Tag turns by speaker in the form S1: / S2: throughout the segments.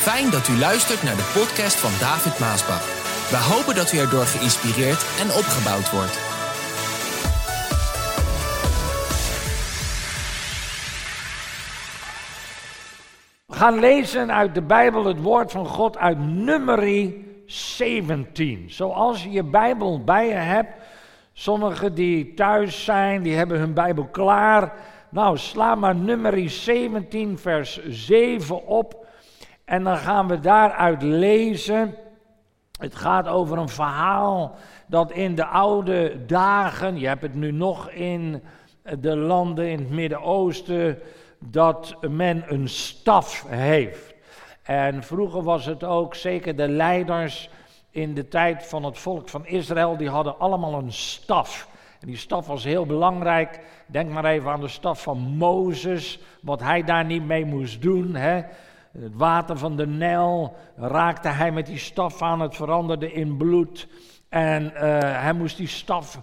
S1: Fijn dat u luistert naar de podcast van David Maasbach. We hopen dat u erdoor geïnspireerd en opgebouwd wordt.
S2: We gaan lezen uit de Bijbel het woord van God uit Nummerie 17. Zoals je je Bijbel bij je hebt, sommigen die thuis zijn, die hebben hun Bijbel klaar. Nou, sla maar Nummerie 17 vers 7 op en dan gaan we daaruit lezen. Het gaat over een verhaal dat in de oude dagen, je hebt het nu nog in de landen in het Midden-Oosten, dat men een staf heeft. En vroeger was het ook, zeker de leiders in de tijd van het volk van Israël, die hadden allemaal een staf. En die staf was heel belangrijk. Denk maar even aan de staf van Mozes, wat hij daar niet mee moest doen. Hè? Het water van de Nijl raakte hij met die staf aan, het veranderde in bloed. En uh, hij moest die staf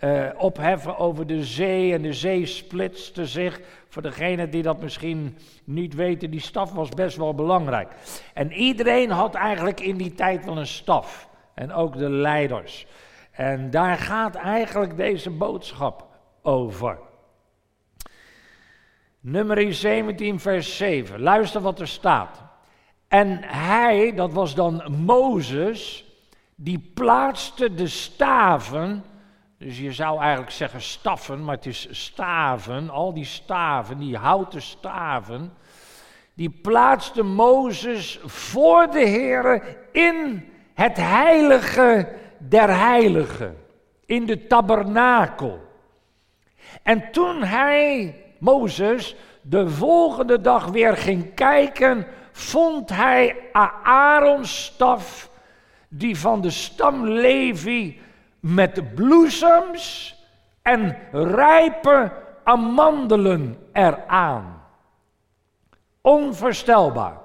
S2: uh, opheffen over de zee en de zee splitste zich. Voor degenen die dat misschien niet weten, die staf was best wel belangrijk. En iedereen had eigenlijk in die tijd wel een staf. En ook de leiders. En daar gaat eigenlijk deze boodschap over. Nummer 17, vers 7. Luister wat er staat. En hij, dat was dan Mozes, die plaatste de staven, dus je zou eigenlijk zeggen staffen, maar het is staven, al die staven, die houten staven, die plaatste Mozes voor de Heere in het heilige der heiligen, in de tabernakel. En toen hij Mozes de volgende dag weer ging kijken, vond hij Aarons staf, die van de stam Levi met bloesems en rijpe amandelen eraan. Onvoorstelbaar.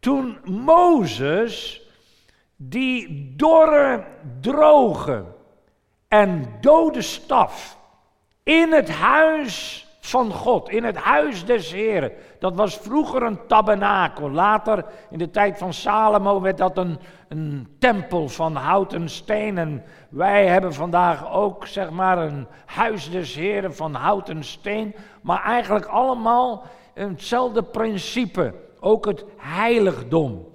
S2: Toen Mozes die dorre, droge en dode staf in het huis van God, in het huis des Heren. Dat was vroeger een tabernakel. Later, in de tijd van Salomo, werd dat een, een tempel van steen. En wij hebben vandaag ook, zeg maar, een huis des Heren van houten steen. Maar eigenlijk allemaal hetzelfde principe. Ook het heiligdom.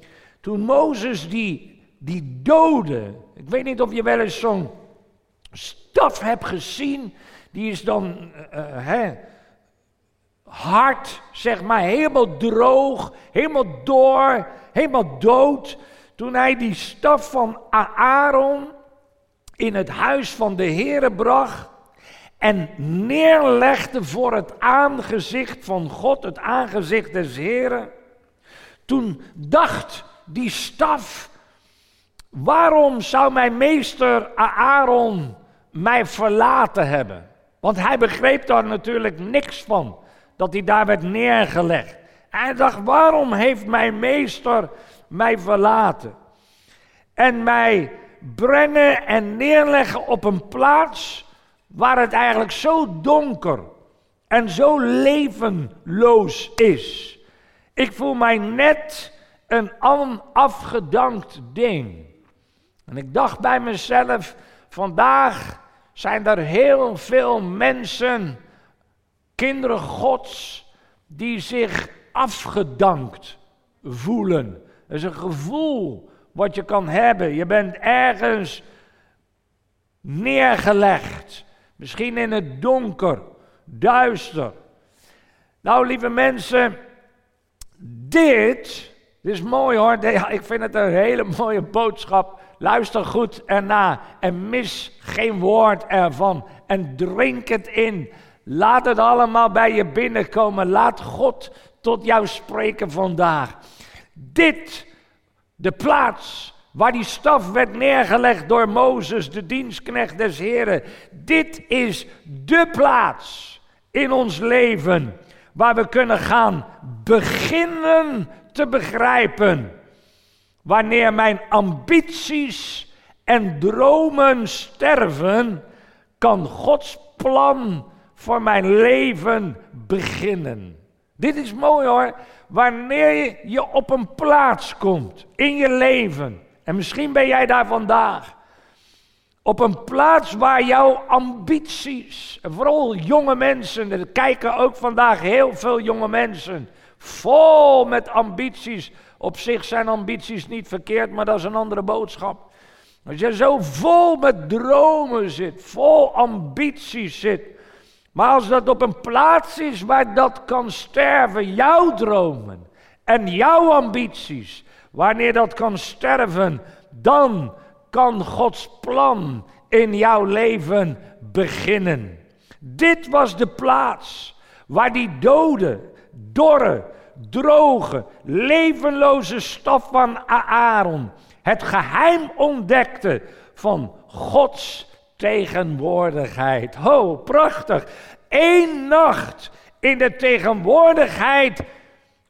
S2: Toen Mozes die, die dode, ik weet niet of je wel eens zo'n staf hebt gezien, die is dan, uh, hè, hard, zeg maar, helemaal droog, helemaal door, helemaal dood. Toen hij die staf van Aaron in het huis van de Heere bracht en neerlegde voor het aangezicht van God, het aangezicht des Heren. Toen dacht die staf, waarom zou mijn meester Aaron mij verlaten hebben? Want hij begreep daar natuurlijk niks van dat hij daar werd neergelegd. Hij dacht, waarom heeft mijn meester mij verlaten? En mij brengen en neerleggen op een plaats waar het eigenlijk zo donker en zo levenloos is. Ik voel mij net een afgedankt ding. En ik dacht bij mezelf, vandaag zijn er heel veel mensen kinderen Gods die zich afgedankt voelen. Dat is een gevoel wat je kan hebben. Je bent ergens neergelegd. Misschien in het donker, duister. Nou, lieve mensen, dit, dit is mooi hoor. Ik vind het een hele mooie boodschap. Luister goed erna en mis geen woord ervan. En drink het in. Laat het allemaal bij je binnenkomen. Laat God tot jou spreken vandaag. Dit, de plaats waar die staf werd neergelegd door Mozes, de dienstknecht des Heren. Dit is de plaats in ons leven waar we kunnen gaan beginnen te begrijpen. Wanneer mijn ambities en dromen sterven, kan Gods plan voor mijn leven beginnen. Dit is mooi hoor. Wanneer je op een plaats komt in je leven. En misschien ben jij daar vandaag. Op een plaats waar jouw ambities, vooral jonge mensen, er kijken ook vandaag heel veel jonge mensen, vol met ambities. Op zich zijn ambities niet verkeerd, maar dat is een andere boodschap. Als je zo vol met dromen zit, vol ambities zit, maar als dat op een plaats is waar dat kan sterven, jouw dromen en jouw ambities, wanneer dat kan sterven, dan kan Gods plan in jouw leven beginnen. Dit was de plaats waar die dode, dorre, droge, levenloze staf van Aaron het geheim ontdekte van Gods tegenwoordigheid. Ho, prachtig. Eén nacht in de tegenwoordigheid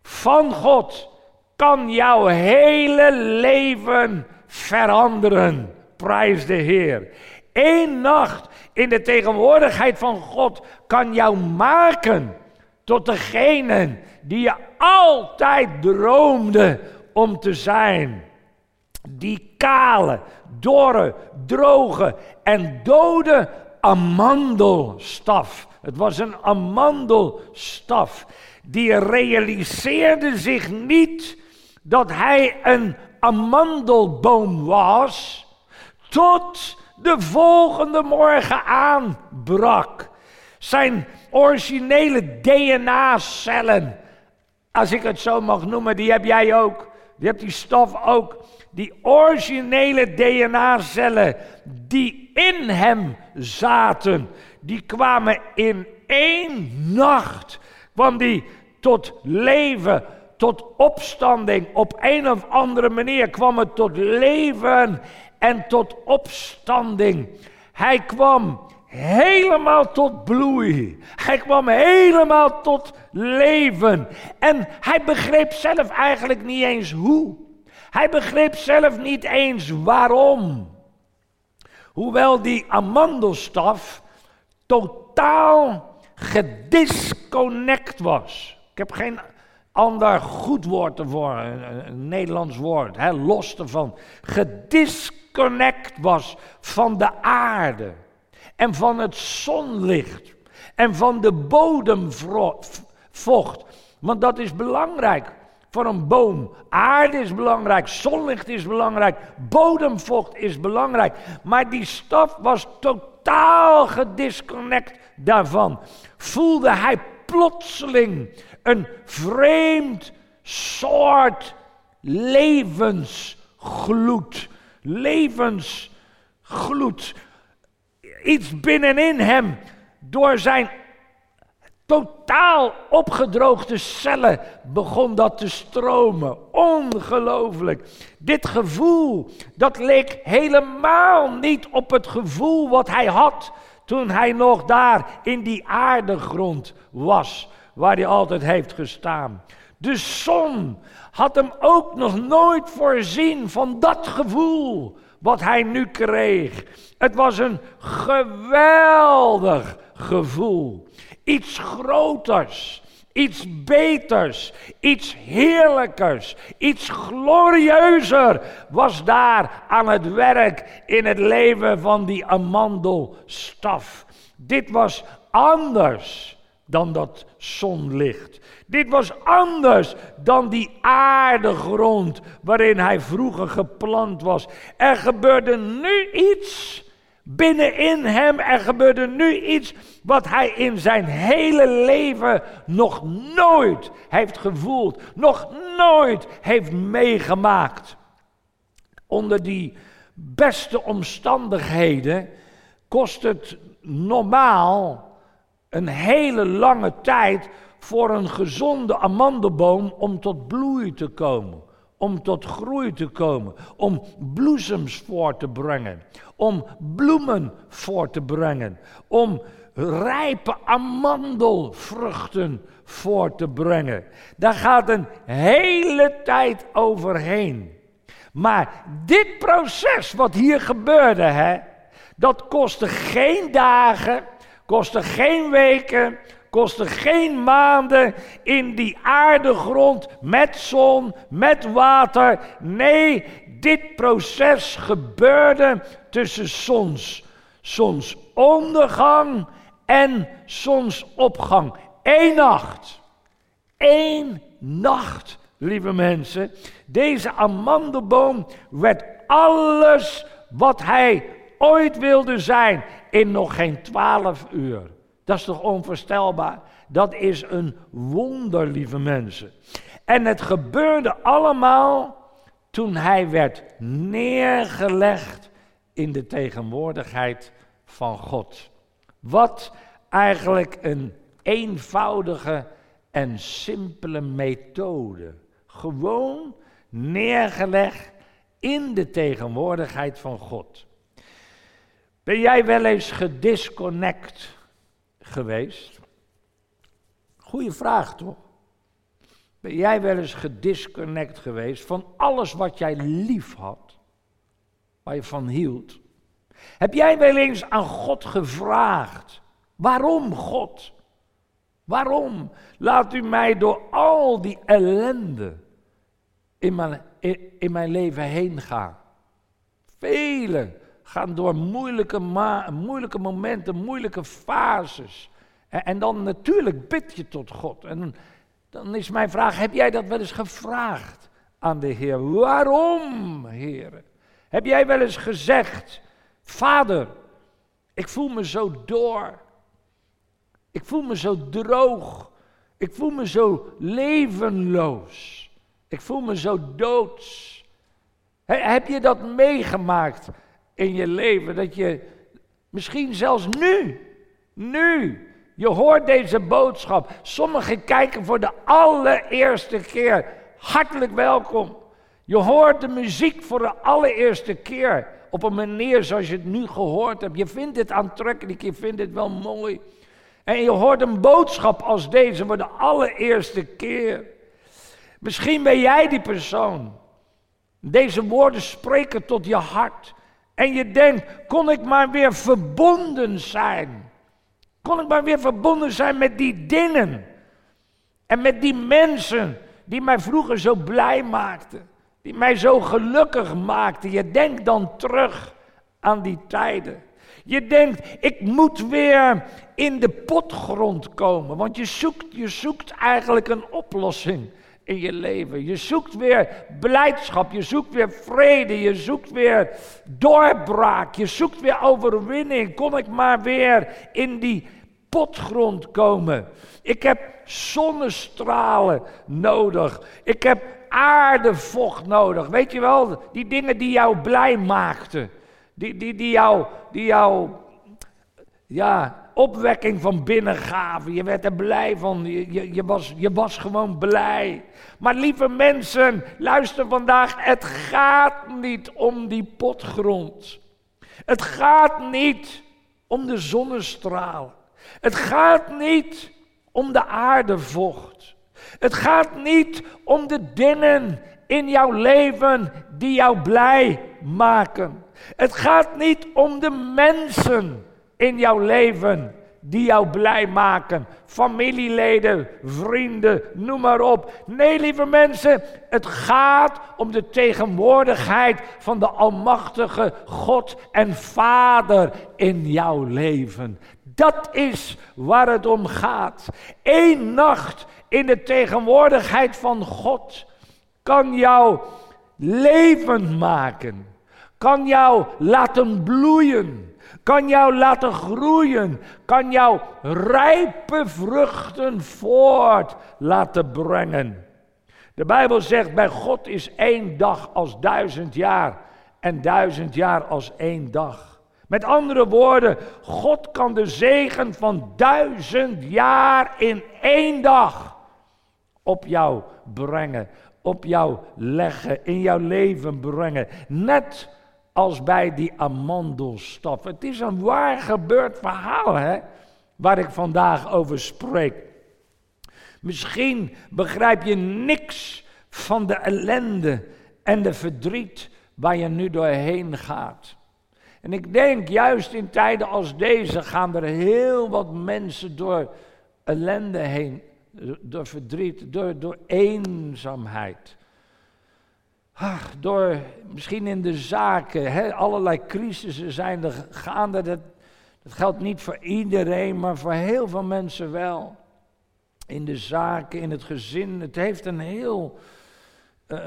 S2: van God kan jouw hele leven veranderen. Prijs de Heer. Eén nacht in de tegenwoordigheid van God kan jou maken tot degene die je altijd droomde om te zijn. Die kale, dorre, droge en dode amandelstaf. Het was een amandelstaf. Die realiseerde zich niet dat hij een amandelboom was, tot de volgende morgen aanbrak. Zijn originele DNA-cellen, als ik het zo mag noemen, die heb jij ook. Die hebt die staf ook. Die originele DNA-cellen die in hem zaten, die kwamen in één nacht, kwam die tot leven, tot opstanding. Op een of andere manier kwam het tot leven en tot opstanding. Hij kwam helemaal tot bloei. Hij kwam helemaal tot leven. En hij begreep zelf eigenlijk niet eens hoe. Hij begreep zelf niet eens waarom. Hoewel die amandelstaf totaal gedisconnect was. Ik heb geen ander goed woord ervoor, een, een Nederlands woord, hè, los ervan. Gedisconnect was van de aarde en van het zonlicht en van de bodemvocht. Want dat is belangrijk voor een boom. Aarde is belangrijk, zonlicht is belangrijk, bodemvocht is belangrijk. Maar die staf was totaal gedisconnect daarvan. Voelde hij plotseling een vreemd soort levensgloed. Levensgloed. Iets binnenin hem door zijn totaal opgedroogde cellen begon dat te stromen. Ongelooflijk. Dit gevoel, dat leek helemaal niet op het gevoel wat hij had toen hij nog daar in die aardegrond was, waar hij altijd heeft gestaan. De zon had hem ook nog nooit voorzien van dat gevoel wat hij nu kreeg. Het was een geweldig gevoel. Iets groters, iets beters, iets heerlijkers, iets glorieuzer was daar aan het werk in het leven van die amandelstaf. Dit was anders dan dat zonlicht. Dit was anders dan die aardegrond waarin hij vroeger geplant was. Er gebeurde nu iets binnenin hem. Er gebeurde nu iets wat hij in zijn hele leven nog nooit heeft gevoeld, nog nooit heeft meegemaakt. Onder die beste omstandigheden kost het normaal een hele lange tijd voor een gezonde amandelboom om tot bloei te komen om tot groei te komen, om bloesems voor te brengen, om bloemen voor te brengen, om rijpe amandelvruchten voor te brengen. Daar gaat een hele tijd overheen. Maar dit proces wat hier gebeurde, hè, dat kostte geen dagen, kostte geen weken, kostte geen maanden in die aardegrond met zon, met water. Nee, dit proces gebeurde tussen zons, zonsondergang en zonsopgang. Eén nacht. Eén nacht, lieve mensen. Deze amandelboom werd alles wat hij ooit wilde zijn in nog geen twaalf uur. Dat is toch onvoorstelbaar? Dat is een wonder, lieve mensen. En het gebeurde allemaal toen hij werd neergelegd in de tegenwoordigheid van God. Wat eigenlijk een eenvoudige en simpele methode. Gewoon neergelegd in de tegenwoordigheid van God. Ben jij wel eens gedisconnect geweest? Goeie vraag toch? Ben jij wel eens gedisconnect geweest van alles wat jij lief had, waar je van hield? Heb jij wel eens aan God gevraagd, waarom God? Waarom laat u mij door al die ellende in mijn, in, mijn leven heen gaan? Velen gaan door moeilijke, moeilijke momenten, moeilijke fases. En, en, dan natuurlijk bid je tot God. En dan is mijn vraag, heb jij dat wel eens gevraagd aan de Heer? Waarom, Heer? Heb jij wel eens gezegd, Vader, ik voel me zo door. Ik voel me zo droog. Ik voel me zo levenloos. Ik voel me zo doods. heb je dat meegemaakt in je leven? Dat je misschien zelfs nu, nu, je hoort deze boodschap. Sommigen kijken voor de allereerste keer. Hartelijk welkom. Je hoort de muziek voor de allereerste keer. Op een manier zoals je het nu gehoord hebt. Je vindt het aantrekkelijk, je vindt het wel mooi. En je hoort een boodschap als deze voor de allereerste keer. Misschien ben jij die persoon. Deze woorden spreken tot je hart. En je denkt, kon ik maar weer verbonden zijn. Kon ik maar weer verbonden zijn met die dingen. En met die mensen die mij vroeger zo blij maakten. Die mij zo gelukkig maakten. Je denkt dan terug aan die tijden. Je denkt, ik moet weer in de potgrond komen. Want je zoekt, je zoekt eigenlijk een oplossing in je leven. Je zoekt weer blijdschap, je zoekt weer vrede, je zoekt weer doorbraak, je zoekt weer overwinning. Kom ik maar weer in die potgrond komen. Ik heb zonnestralen nodig. Ik heb aardevocht nodig. Weet je wel, die dingen die jou blij maakten. Die, die, die jou, die jou ja, opwekking van binnen gaven. Je werd er blij van. Je, je, je, was, je was gewoon blij. Maar lieve mensen, luister vandaag. Het gaat niet om die potgrond. Het gaat niet om de zonnestralen. Het gaat niet om de aardevocht. Het gaat niet om de dingen in jouw leven die jou blij maken. Het gaat niet om de mensen in jouw leven die jou blij maken. Familieleden, vrienden, noem maar op. Nee, lieve mensen, het gaat om de tegenwoordigheid van de Almachtige God en Vader in jouw leven. Dat is waar het om gaat. Eén nacht in de tegenwoordigheid van God kan jou levend maken, kan jou laten bloeien, kan jou laten groeien, kan jou rijpe vruchten voort laten brengen. De Bijbel zegt, bij God is één dag als duizend jaar en duizend jaar als één dag. Met andere woorden, God kan de zegen van duizend jaar in één dag op jou brengen, op jou leggen, in jouw leven brengen. Net als bij die amandelstaf. Het is een waar gebeurd verhaal, hè, waar ik vandaag over spreek. Misschien begrijp je niks van de ellende en de verdriet waar je nu doorheen gaat. En ik denk juist in tijden als deze gaan er heel wat mensen door ellende heen, door verdriet, door, door eenzaamheid. Ach, door misschien in de zaken, allerlei crisissen zijn er gaande. Dat, dat geldt niet voor iedereen, maar voor heel veel mensen wel. In de zaken, in het gezin. Het heeft een heel. Uh,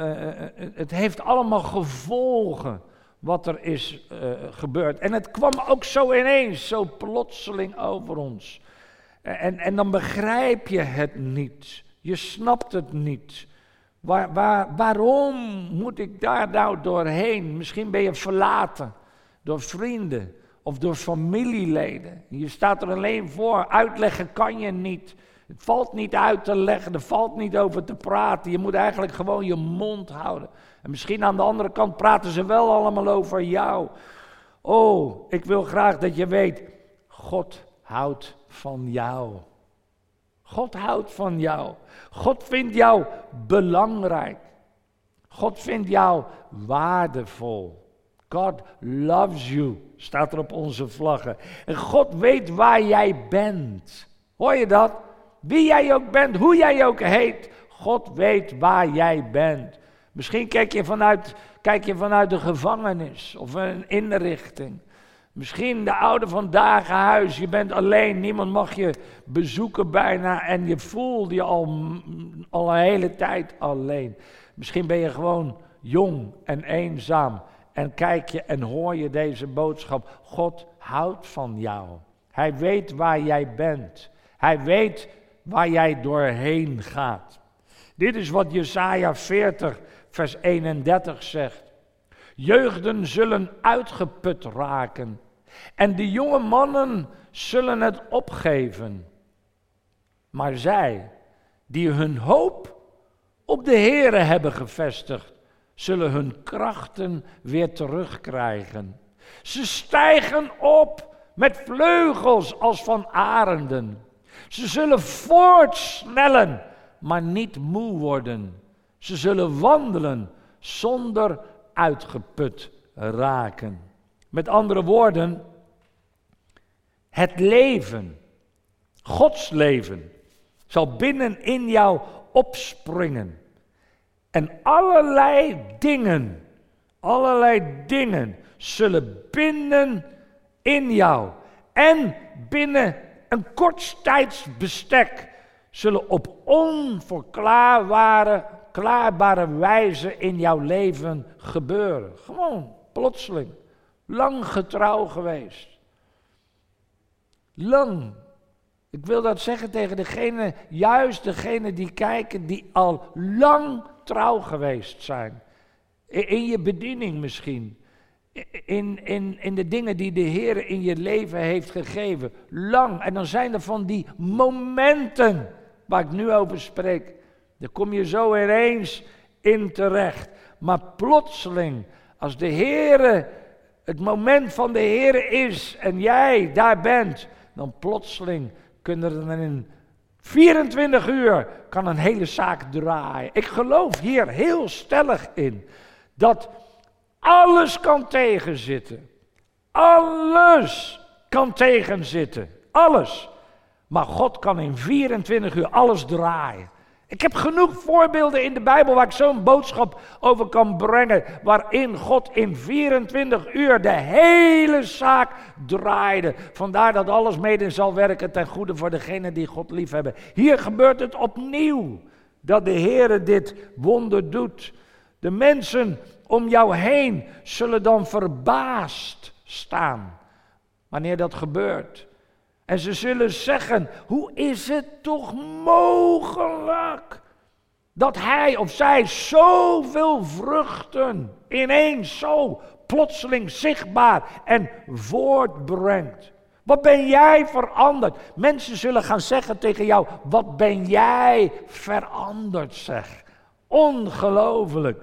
S2: het heeft allemaal gevolgen wat er is gebeurd. En het kwam ook zo ineens, zo plotseling over ons. En, en dan begrijp je het niet. Je snapt het niet. Waar, waar, waarom moet ik daar nou doorheen? Misschien ben je verlaten door vrienden of door familieleden. Je staat er alleen voor. Uitleggen kan je niet. Het valt niet uit te leggen, er valt niet over te praten. Je moet eigenlijk gewoon je mond houden. En misschien aan de andere kant praten ze wel allemaal over jou. Oh, ik wil graag dat je weet, God houdt van jou. God houdt van jou. God vindt jou belangrijk. God vindt jou waardevol. God loves you, staat er op onze vlaggen. En God weet waar jij bent. Hoor je dat? Wie jij ook bent, hoe jij ook heet, God weet waar jij bent. Misschien kijk je vanuit, kijk je vanuit de gevangenis of een inrichting. Misschien de oude vandaag huis, je bent alleen, niemand mag je bezoeken bijna en je voelt je al, al een hele tijd alleen. Misschien ben je gewoon jong en eenzaam en kijk je en hoor je deze boodschap. God houdt van jou. Hij weet waar jij bent. Hij weet waar jij doorheen gaat. Dit is wat Jesaja 40 vers 31 zegt. Jeugden zullen uitgeput raken en de jonge mannen zullen het opgeven. Maar zij, die hun hoop op de Here hebben gevestigd, zullen hun krachten weer terugkrijgen. Ze stijgen op met vleugels als van arenden. Ze zullen voortsnellen, maar niet moe worden. Ze zullen wandelen zonder uitgeput raken. Met andere woorden, het leven, Gods leven, zal binnenin jou opspringen. En allerlei dingen, allerlei dingen zullen binnen in jou en binnen een kort tijdsbestek zullen op onverklaarbare klaarbare wijze in jouw leven gebeuren. Gewoon, plotseling. Lang getrouw geweest. Lang. Ik wil dat zeggen tegen degene, juist degene die kijken, die al lang trouw geweest zijn. In je bediening misschien. In, in, in de dingen die de Heer in je leven heeft gegeven. Lang. En dan zijn er van die momenten waar ik nu over spreek. Daar kom je zo ineens in terecht. Maar plotseling, als de Heer, het moment van de Heer is en jij daar bent, dan plotseling kunnen er in 24 uur kan een hele zaak draaien. Ik geloof hier heel stellig in dat alles kan tegenzitten. Alles kan tegenzitten. Alles. Maar God kan in 24 uur alles draaien. Ik heb genoeg voorbeelden in de Bijbel waar ik zo'n boodschap over kan brengen. Waarin God in 24 uur de hele zaak draaide. Vandaar dat alles mede zal werken ten goede voor degenen die God liefhebben. Hier gebeurt het opnieuw. Dat de Heer dit wonder doet. De mensen om jou heen zullen dan verbaasd staan. Wanneer dat gebeurt. En ze zullen zeggen: Hoe is het toch mogelijk dat hij of zij zoveel vruchten ineens zo plotseling zichtbaar en voortbrengt? Wat ben jij veranderd? Mensen zullen gaan zeggen tegen jou: Wat ben jij veranderd, zeg. Ongelooflijk.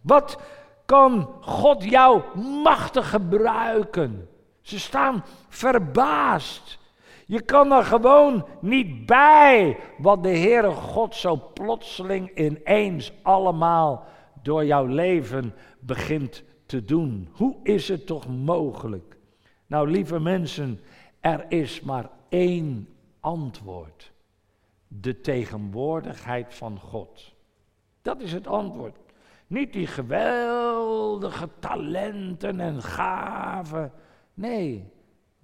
S2: Wat kan God jou machtig gebruiken? Ze staan verbaasd. Je kan er gewoon niet bij wat de Heere God zo plotseling ineens allemaal door jouw leven begint te doen. Hoe is het toch mogelijk? Nou, lieve mensen, er is maar één antwoord. de tegenwoordigheid van God. Dat is het antwoord. Niet die geweldige talenten en gaven. Nee,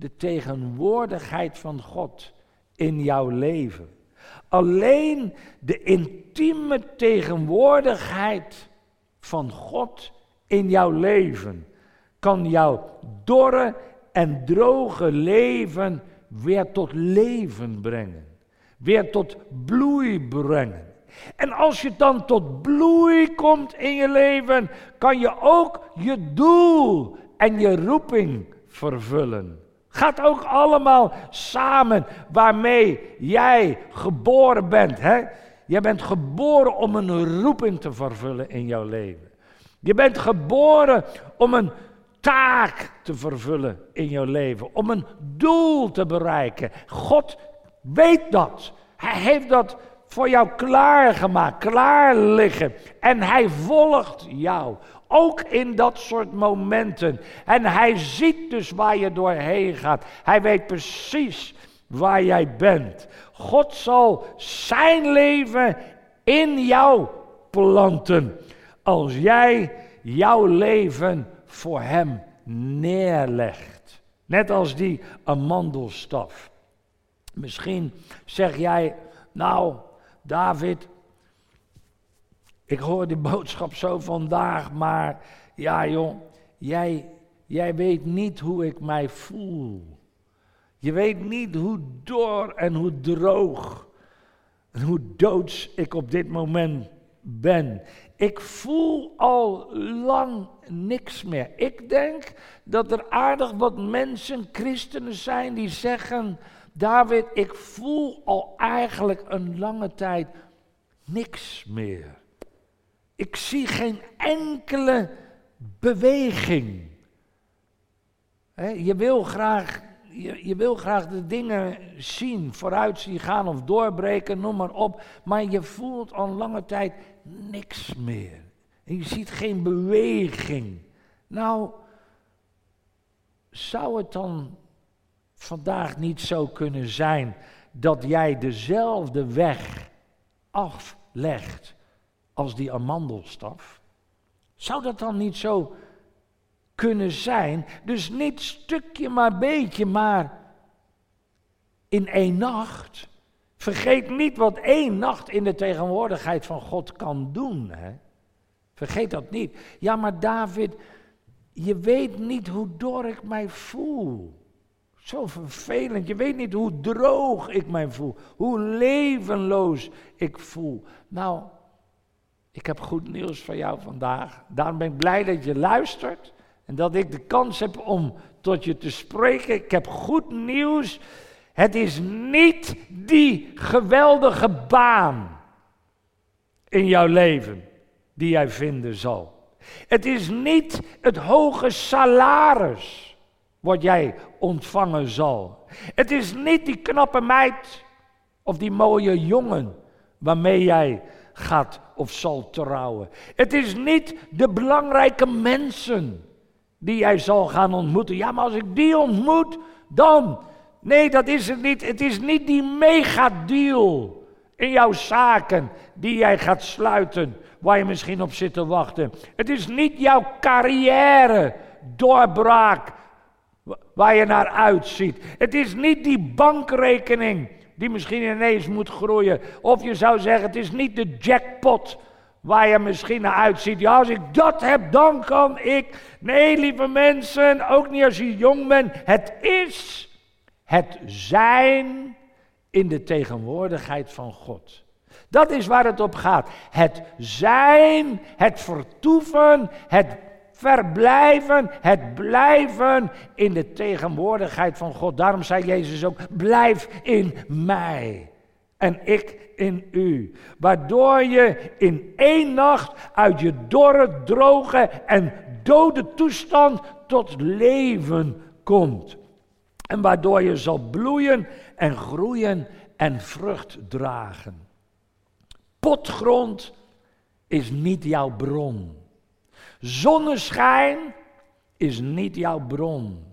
S2: de tegenwoordigheid van God in jouw leven. Alleen de intieme tegenwoordigheid van God in jouw leven kan jouw dorre en droge leven weer tot leven brengen. Weer tot bloei brengen. En als je dan tot bloei komt in je leven, kan je ook je doel en je roeping vervullen. Gaat ook allemaal samen waarmee jij geboren bent. Hè? Je bent geboren om een roeping te vervullen in jouw leven. Je bent geboren om een taak te vervullen in jouw leven, om een doel te bereiken. God weet dat. Hij heeft dat voor jou klaargemaakt, klaar liggen. En hij volgt jou. Ook in dat soort momenten. En hij ziet dus waar je doorheen gaat. Hij weet precies waar jij bent. God zal zijn leven in jou planten. Als jij jouw leven voor hem neerlegt. Net als die amandelstaf. Misschien zeg jij, nou, David, ik hoor die boodschap zo vandaag, maar ja joh, jij, jij weet niet hoe ik mij voel. Je weet niet hoe dor en hoe droog en hoe doods ik op dit moment ben. Ik voel al lang niks meer. Ik denk dat er aardig wat mensen, christenen zijn, die zeggen: David, ik voel al eigenlijk een lange tijd niks meer. Ik zie geen enkele beweging. je, wil graag, je, je, wil graag de dingen zien, vooruit zien gaan of doorbreken, noem maar op. Maar je voelt al lange tijd niks meer. En je ziet geen beweging. Nou, zou het dan vandaag niet zo kunnen zijn dat jij dezelfde weg aflegt als die amandelstaf? Zou dat dan niet zo kunnen zijn? Dus niet stukje maar beetje, maar in één nacht. Vergeet niet wat één nacht in de tegenwoordigheid van God kan doen. Hè? Vergeet dat niet. Ja, maar David, je weet niet hoe dor ik mij voel. Zo vervelend. Je weet niet hoe droog ik mij voel. Hoe levenloos ik voel. Nou, ik heb goed nieuws voor jou vandaag. Daarom ben ik blij dat je luistert. En dat ik de kans heb om tot je te spreken. Ik heb goed nieuws. Het is niet die geweldige baan in jouw leven die jij vinden zal. Het is niet het hoge salaris wat jij ontvangen zal. Het is niet die knappe meid of die mooie jongen waarmee jij gaat of zal trouwen. Het is niet de belangrijke mensen die jij zal gaan ontmoeten. Ja, maar als ik die ontmoet, dan. Nee, dat is het niet. Het is niet die megadeal in jouw zaken die jij gaat sluiten, waar je misschien op zit te wachten. Het is niet jouw carrière doorbraak waar je naar uitziet. Het is niet die bankrekening die misschien ineens moet groeien. Of je zou zeggen, het is niet de jackpot waar je misschien naar uitziet. Ja, als ik dat heb, dan kan ik. Nee, lieve mensen, ook niet als je jong bent. Het is het zijn in de tegenwoordigheid van God. Dat is waar het op gaat. Het zijn, het vertoeven, het verblijven, het blijven in de tegenwoordigheid van God. Daarom zei Jezus ook: blijf in mij en ik in u. Waardoor je in één nacht uit je dorre, droge en dode toestand tot leven komt. En waardoor je zal bloeien en groeien en vrucht dragen. Potgrond is niet jouw bron. Zonneschijn is niet jouw bron.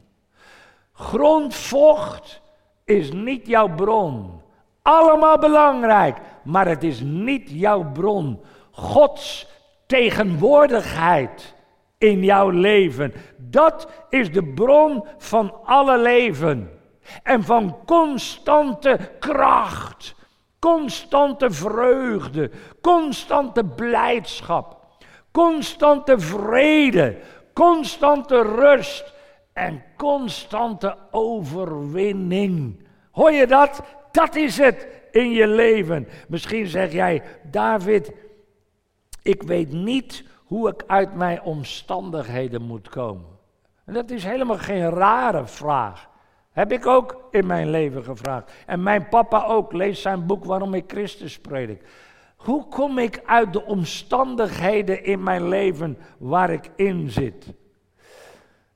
S2: Grondvocht is niet jouw bron. allemaal belangrijk, maar het is niet jouw bron. Gods tegenwoordigheid in jouw leven, dat is de bron van alle leven. En van constante kracht, constante vreugde, constante blijdschap, constante vrede, constante rust en constante overwinning. Hoor je dat? Dat is het in je leven. Misschien zeg jij, David, ik weet niet hoe ik uit mijn omstandigheden moet komen. En dat is helemaal geen rare vraag. Heb ik ook in mijn leven gevraagd. En mijn papa ook. Lees zijn boek Waarom ik Christus predik. Hoe kom ik uit de omstandigheden in mijn leven waar ik in zit?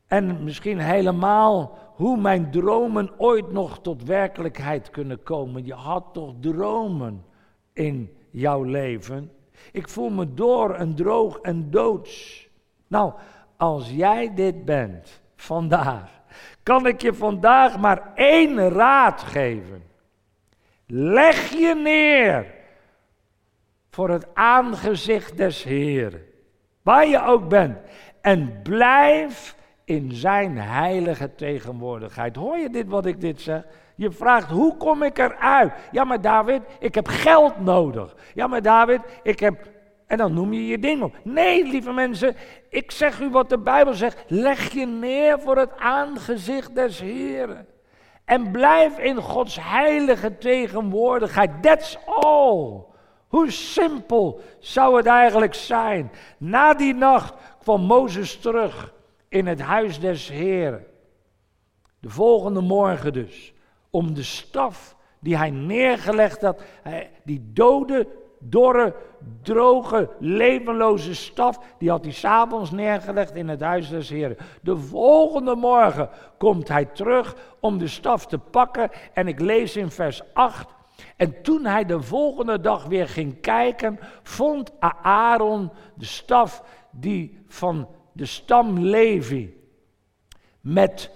S2: En misschien helemaal hoe mijn dromen ooit nog tot werkelijkheid kunnen komen. Je had toch dromen in jouw leven? Ik voel me door en droog en doods. Nou, als jij dit bent vandaag, kan ik je vandaag maar één raad geven. Leg je neer voor het aangezicht des Heeren, waar je ook bent, en blijf in zijn heilige tegenwoordigheid. Hoor je dit wat ik dit zeg? Je vraagt, hoe kom ik eruit? Ja, maar David, ik heb geld nodig. Ja, maar David, ik heb... En dan noem je je ding op. Nee, lieve mensen, ik zeg u wat de Bijbel zegt. Leg je neer voor het aangezicht des Heren. En blijf in Gods heilige tegenwoordigheid. That's all. Hoe simpel zou het eigenlijk zijn? Na die nacht kwam Mozes terug in het huis des Heren. De volgende morgen dus, om de staf die hij neergelegd had, die dode, dorre, droge, levenloze staf, die had hij s'avonds neergelegd in het huis des Heren. De volgende morgen komt hij terug om de staf te pakken en ik lees in vers 8. En toen hij de volgende dag weer ging kijken, vond Aaron de staf die van de stam Levi met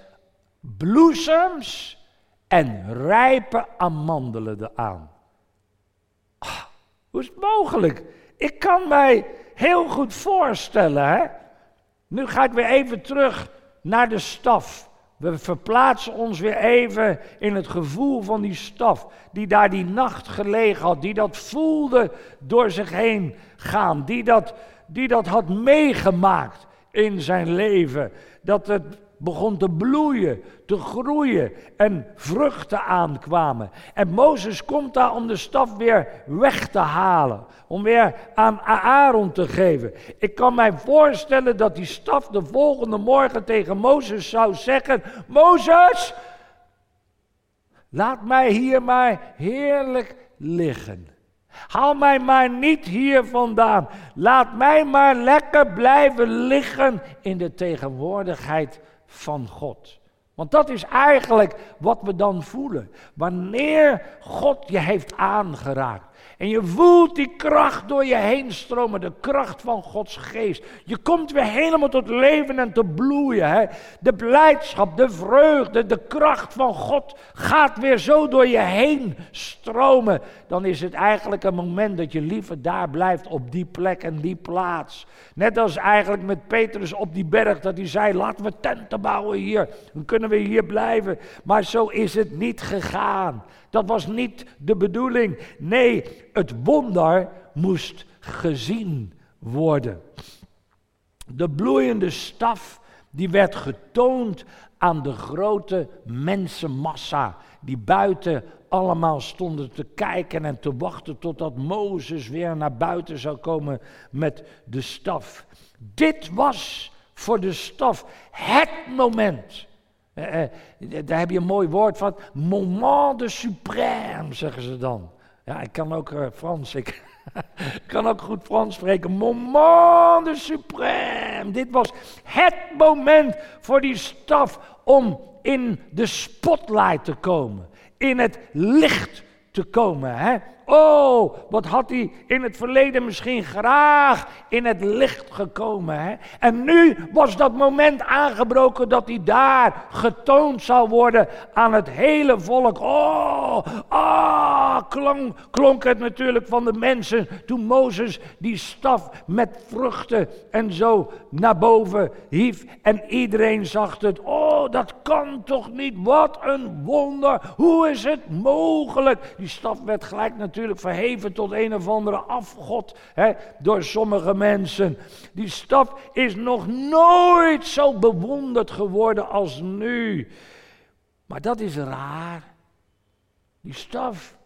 S2: bloesems en rijpe amandelen eraan. Ah, hoe is het mogelijk? Ik kan mij heel goed voorstellen. Hè? Nu ga ik weer even terug naar de staf. We verplaatsen ons weer even in het gevoel van die staf, die daar die nacht gelegen had, die dat voelde door zich heen gaan, die dat, die dat had meegemaakt in zijn leven. Dat het begon te bloeien, te groeien en vruchten aankwamen. En Mozes komt daar om de staf weer weg te halen, om weer aan Aaron te geven. Ik kan mij voorstellen dat die staf de volgende morgen tegen Mozes zou zeggen: Mozes, laat mij hier maar heerlijk liggen. Haal mij maar niet hier vandaan. Laat mij maar lekker blijven liggen in de tegenwoordigheid van God. Want dat is eigenlijk wat we dan voelen. Wanneer God je heeft aangeraakt. En je voelt die kracht door je heen stromen, de kracht van Gods geest. Je komt weer helemaal tot leven en te bloeien. Hè? De blijdschap, de vreugde, de kracht van God gaat weer zo door je heen stromen. Dan is het eigenlijk een moment dat je liever daar blijft op die plek en die plaats. Net als eigenlijk met Petrus op die berg dat hij zei, laten we tenten bouwen hier. Dan kunnen we hier blijven. Maar zo is het niet gegaan. Dat was niet de bedoeling. Nee, het wonder moest gezien worden. De bloeiende staf die werd getoond aan de grote mensenmassa die buiten allemaal stonden te kijken en te wachten totdat Mozes weer naar buiten zou komen met de staf. Dit was voor de staf het moment eh, eh, daar heb je een mooi woord van. Moment de suprême, zeggen ze dan. Ja, ik kan ook uh, Frans. Ik kan ook goed Frans spreken. Moment de suprême. Dit was het moment voor die staf om in de spotlight te komen. In het licht te komen. Hè? Oh, wat had hij in het verleden misschien graag in het licht gekomen. Hè? En nu was dat moment aangebroken dat hij daar getoond zou worden aan het hele volk. Oh, ah, klonk, klonk het natuurlijk van de mensen toen Mozes die staf met vruchten en zo naar boven hief. En iedereen zag het. Oh, dat kan toch niet? Wat een wonder. Hoe is het mogelijk? Die staf werd gelijk natuurlijk verheven tot een of andere afgod hè, door sommige mensen. Die staf is nog nooit zo bewonderd geworden als nu. Maar dat is raar. Die staf,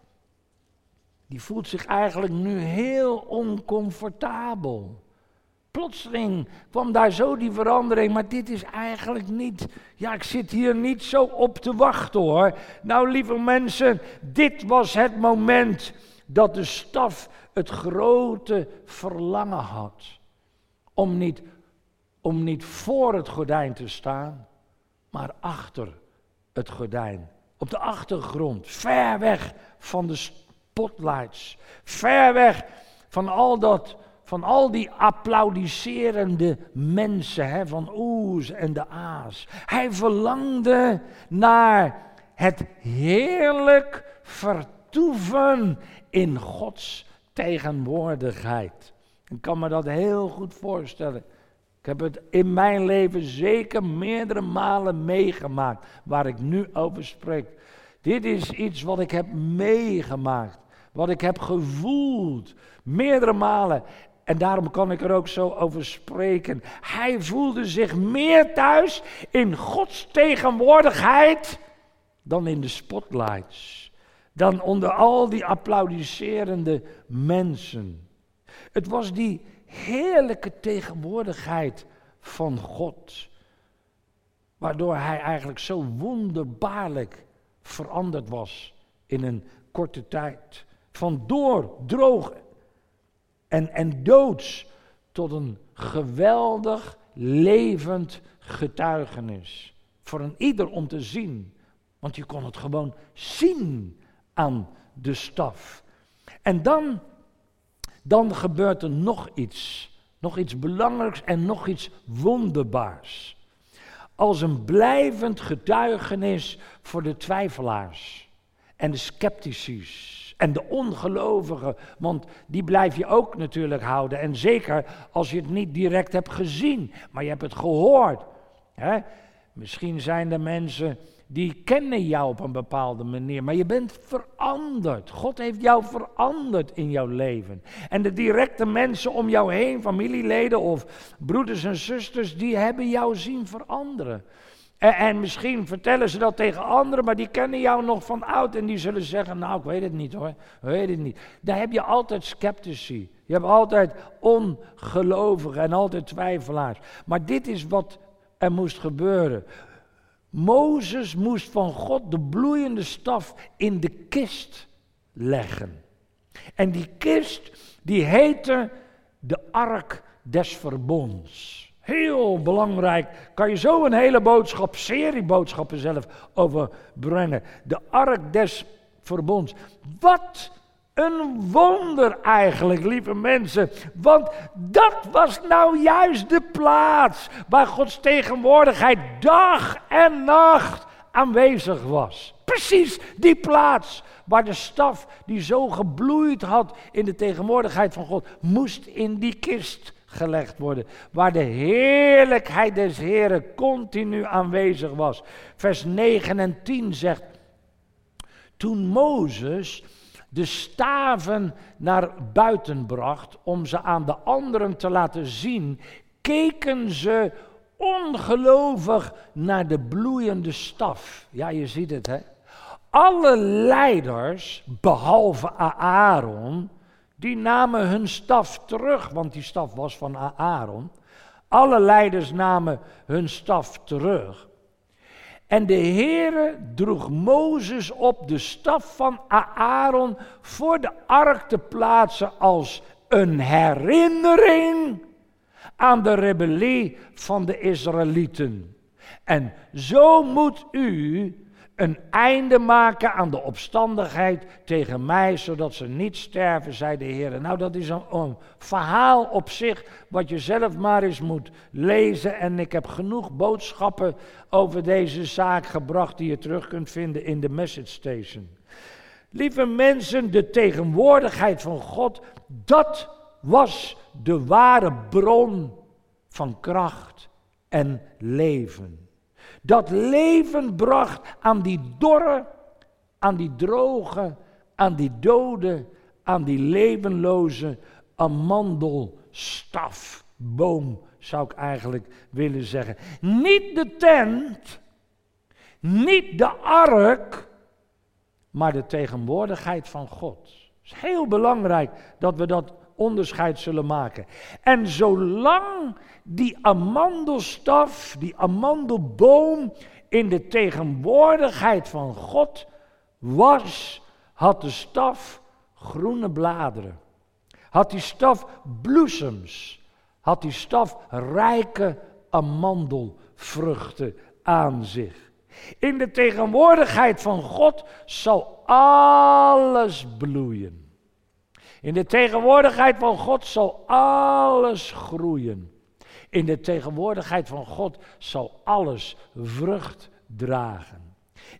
S2: die voelt zich eigenlijk nu heel oncomfortabel. Plotseling kwam daar zo die verandering, maar dit is eigenlijk niet. Ja, ik zit hier niet zo op te wachten hoor. Nou, lieve mensen, dit was het moment dat de staf het grote verlangen had. Om niet, om niet voor het gordijn te staan, maar achter het gordijn. Op de achtergrond, ver weg van de spotlights. Ver weg van al dat van al die applaudisserende mensen, hè, van oes en de aas. Hij verlangde naar het heerlijk vertoeven in Gods tegenwoordigheid. Ik kan me dat heel goed voorstellen. Ik heb het in mijn leven zeker meerdere malen meegemaakt, waar ik nu over spreek. Dit is iets wat ik heb meegemaakt, wat ik heb gevoeld, meerdere malen. En daarom kan ik er ook zo over spreken. Hij voelde zich meer thuis in Gods tegenwoordigheid dan in de spotlights. Dan onder al die applaudisserende mensen. Het was die heerlijke tegenwoordigheid van God. Waardoor hij eigenlijk zo wonderbaarlijk veranderd was in een korte tijd. Van door, droog en, en doods tot een geweldig levend getuigenis. Voor een ieder om te zien. Want je kon het gewoon zien aan de staf. En dan, dan gebeurt er nog iets. Nog iets belangrijks en nog iets wonderbaars. Als een blijvend getuigenis voor de twijfelaars en de sceptici en de ongelovigen, want die blijf je ook natuurlijk houden. En zeker als je het niet direct hebt gezien, maar je hebt het gehoord. Hè? Misschien zijn er mensen die kennen jou op een bepaalde manier, maar je bent veranderd. God heeft jou veranderd in jouw leven. En de directe mensen om jou heen, familieleden of broeders en zusters, die hebben jou zien veranderen. En, en, misschien vertellen ze dat tegen anderen, maar die kennen jou nog van oud. En die zullen zeggen, nou ik weet het niet hoor, ik weet het niet. Daar heb je altijd sceptici. Je hebt altijd ongelovigen en altijd twijfelaars. Maar dit is wat er moest gebeuren. Mozes moest van God de bloeiende staf in de kist leggen. En die kist, die heette de ark des verbonds. Heel belangrijk. Kan je zo een hele boodschap, serie boodschappen zelf over brengen. De ark des verbonds. Wat een wonder eigenlijk, lieve mensen. Want dat was nou juist de plaats waar Gods tegenwoordigheid dag en nacht aanwezig was. Precies die plaats waar de staf die zo gebloeid had in de tegenwoordigheid van God, moest in die kist gelegd worden. Waar de heerlijkheid des Heren continu aanwezig was. Vers 9 en 10 zegt, toen Mozes de staven naar buiten bracht om ze aan de anderen te laten zien, keken ze ongelovig naar de bloeiende staf. Ja, je ziet het hè. Alle leiders, behalve Aaron, die namen hun staf terug, want die staf was van Aaron. Alle leiders namen hun staf terug. En de Heere droeg Mozes op de staf van Aaron voor de ark te plaatsen als een herinnering aan de rebellie van de Israëlieten. En zo moet u een einde maken aan de opstandigheid tegen mij, zodat ze niet sterven, zei de Heer. Nou, dat is een, een, verhaal op zich, wat je zelf maar eens moet lezen. En ik heb genoeg boodschappen over deze zaak gebracht die je terug kunt vinden in de Message Station. Lieve mensen, de tegenwoordigheid van God, dat was de ware bron van kracht en leven. Dat leven bracht aan die dorre, aan die droge, aan die dode, aan die levenloze amandelstafboom, zou ik eigenlijk willen zeggen. Niet de tent, niet de ark, maar de tegenwoordigheid van God. Het is heel belangrijk dat we dat onderscheid zullen maken. En zolang die amandelstaf, die amandelboom in de tegenwoordigheid van God was, had de staf groene bladeren. Had die staf bloesems. Had die staf rijke amandelvruchten aan zich. In de tegenwoordigheid van God zal alles bloeien. In de tegenwoordigheid van God zal alles groeien. In de tegenwoordigheid van God zal alles vrucht dragen.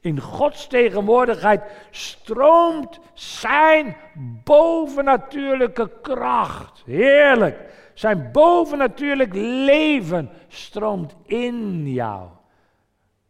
S2: In Gods tegenwoordigheid stroomt zijn bovennatuurlijke kracht. Heerlijk. Zijn bovennatuurlijk leven stroomt in jou.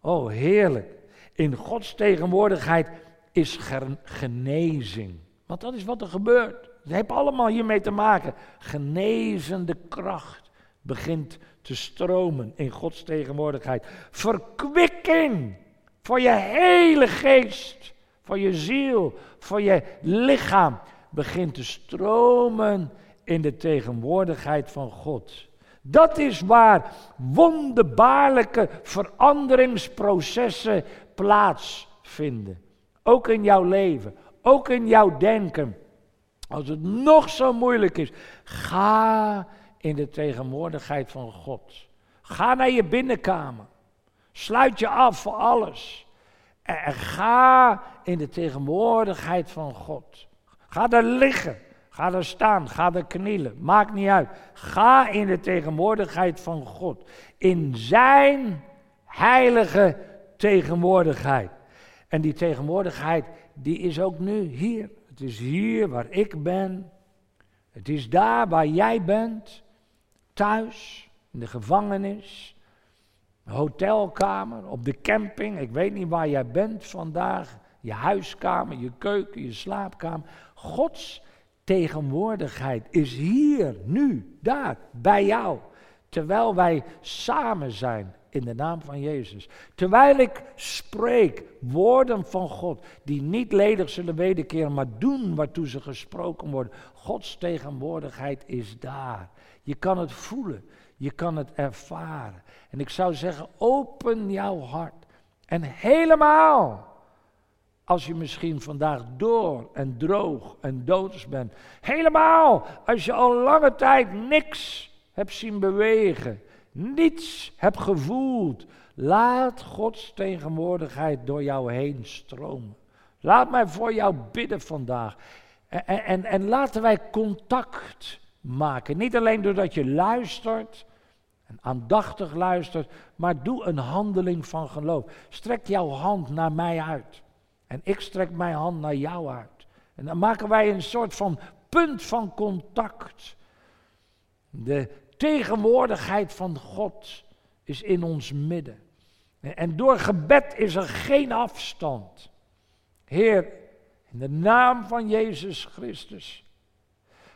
S2: Oh, heerlijk. In Gods tegenwoordigheid is genezing. Want dat is wat er gebeurt. Het heeft allemaal hiermee te maken. Genezende kracht begint te stromen in Gods tegenwoordigheid. Verkwikking voor je hele geest, voor je ziel, voor je lichaam begint te stromen in de tegenwoordigheid van God. Dat is waar wonderbaarlijke veranderingsprocessen plaatsvinden. Ook in jouw leven, ook in jouw denken. Als het nog zo moeilijk is, ga in de tegenwoordigheid van God. Ga naar je binnenkamer. Sluit je af voor alles. En ga in de tegenwoordigheid van God. Ga daar liggen. Ga daar staan. Ga daar knielen. Maakt niet uit. Ga in de tegenwoordigheid van God. In zijn heilige tegenwoordigheid. En die tegenwoordigheid, die is ook nu hier. Het is hier waar ik ben. Het is daar waar jij bent. Thuis, in de gevangenis, hotelkamer, op de camping. Ik weet niet waar jij bent vandaag. Je huiskamer, je keuken, je slaapkamer. Gods tegenwoordigheid is hier, nu, daar, bij jou. Terwijl wij samen zijn in de naam van Jezus. Terwijl ik spreek woorden van God die niet ledig zullen wederkeren, maar doen waartoe ze gesproken worden. Gods tegenwoordigheid is daar. Je kan het voelen, je kan het ervaren. En ik zou zeggen, open jouw hart. En helemaal, als je misschien vandaag door en droog en doods bent. Helemaal, als je al lange tijd niks hebt zien bewegen niets heb gevoeld, laat Gods tegenwoordigheid door jou heen stromen. Laat mij voor jou bidden vandaag. En, en, en laten wij contact maken. Niet alleen doordat je luistert en aandachtig luistert, maar doe een handeling van geloof. Strek jouw hand naar mij uit. En ik strek mijn hand naar jou uit. En dan maken wij een soort van punt van contact. De tegenwoordigheid van God is in ons midden. En door gebed is er geen afstand. Heer, in de naam van Jezus Christus,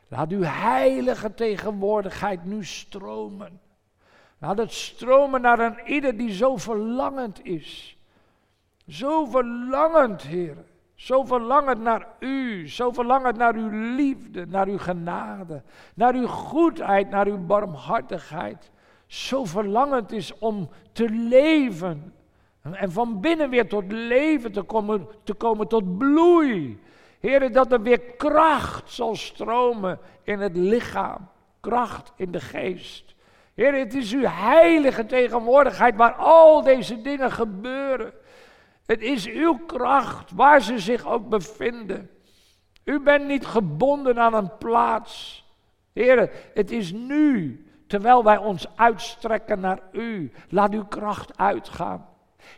S2: laat uw heilige tegenwoordigheid nu stromen. Laat het stromen naar een ieder die zo verlangend is. Zo verlangend, Heer. Zo verlangend naar u, zo verlangend naar uw liefde, naar uw genade, naar uw goedheid, naar uw barmhartigheid. Zo verlangend is om te leven en van binnen weer tot leven te komen, te komen tot bloei. Heren, dat er weer kracht zal stromen in het lichaam, kracht in de geest. Heer, het is uw heilige tegenwoordigheid waar al deze dingen gebeuren. Het is uw kracht, waar ze zich ook bevinden. U bent niet gebonden aan een plaats. Heren, het is nu, terwijl wij ons uitstrekken naar u. Laat uw kracht uitgaan.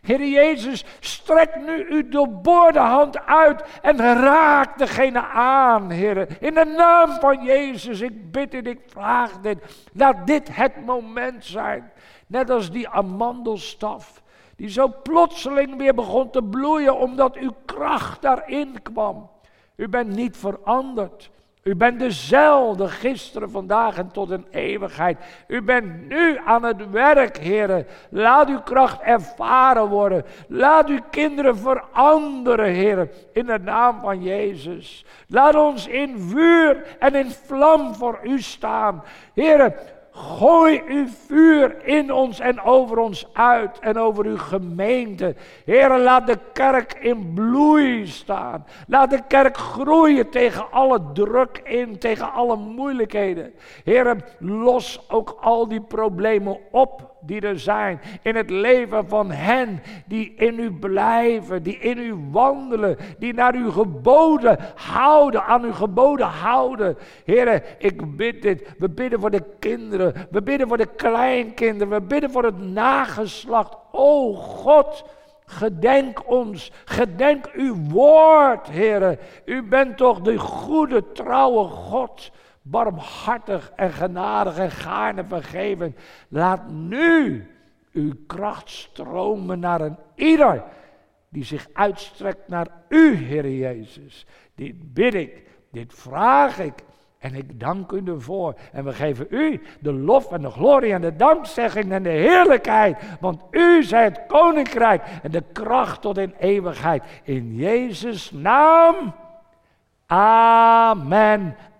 S2: Heer Jezus, strek nu uw doorboorde hand uit en raak degene aan, Heer. In de naam van Jezus, ik bid en ik vraag dit. Laat dit het moment zijn. Net als die amandelstaf, die zo plotseling weer begon te bloeien omdat uw kracht daarin kwam. U bent niet veranderd. U bent dezelfde gisteren, vandaag en tot een eeuwigheid. U bent nu aan het werk, heren. Laat uw kracht ervaren worden. Laat uw kinderen veranderen, heren, in de naam van Jezus. Laat ons in vuur en in vlam voor u staan. Heren, Gooi uw vuur in ons en over ons uit en over uw gemeente. Heer, laat de kerk in bloei staan. Laat de kerk groeien tegen alle druk in, tegen alle moeilijkheden. Heer, los ook al die problemen op die er zijn in het leven van hen die in u blijven, die in u wandelen, die naar uw geboden houden, aan uw geboden houden. Heren, ik bid dit. We bidden voor de kinderen, we bidden voor de kleinkinderen, we bidden voor het nageslacht. O God, Gedenk ons, gedenk uw woord, heren. U bent toch de goede, trouwe God barmhartig en genadig en gaarne vergeven. Laat nu uw kracht stromen naar een ieder die zich uitstrekt naar u, Heer Jezus. Dit bid ik, dit vraag ik en ik dank u ervoor. En we geven u de lof en de glorie en de dankzegging en de heerlijkheid. Want u zijt het koninkrijk en de kracht tot in eeuwigheid. In Jezus' naam. Amen.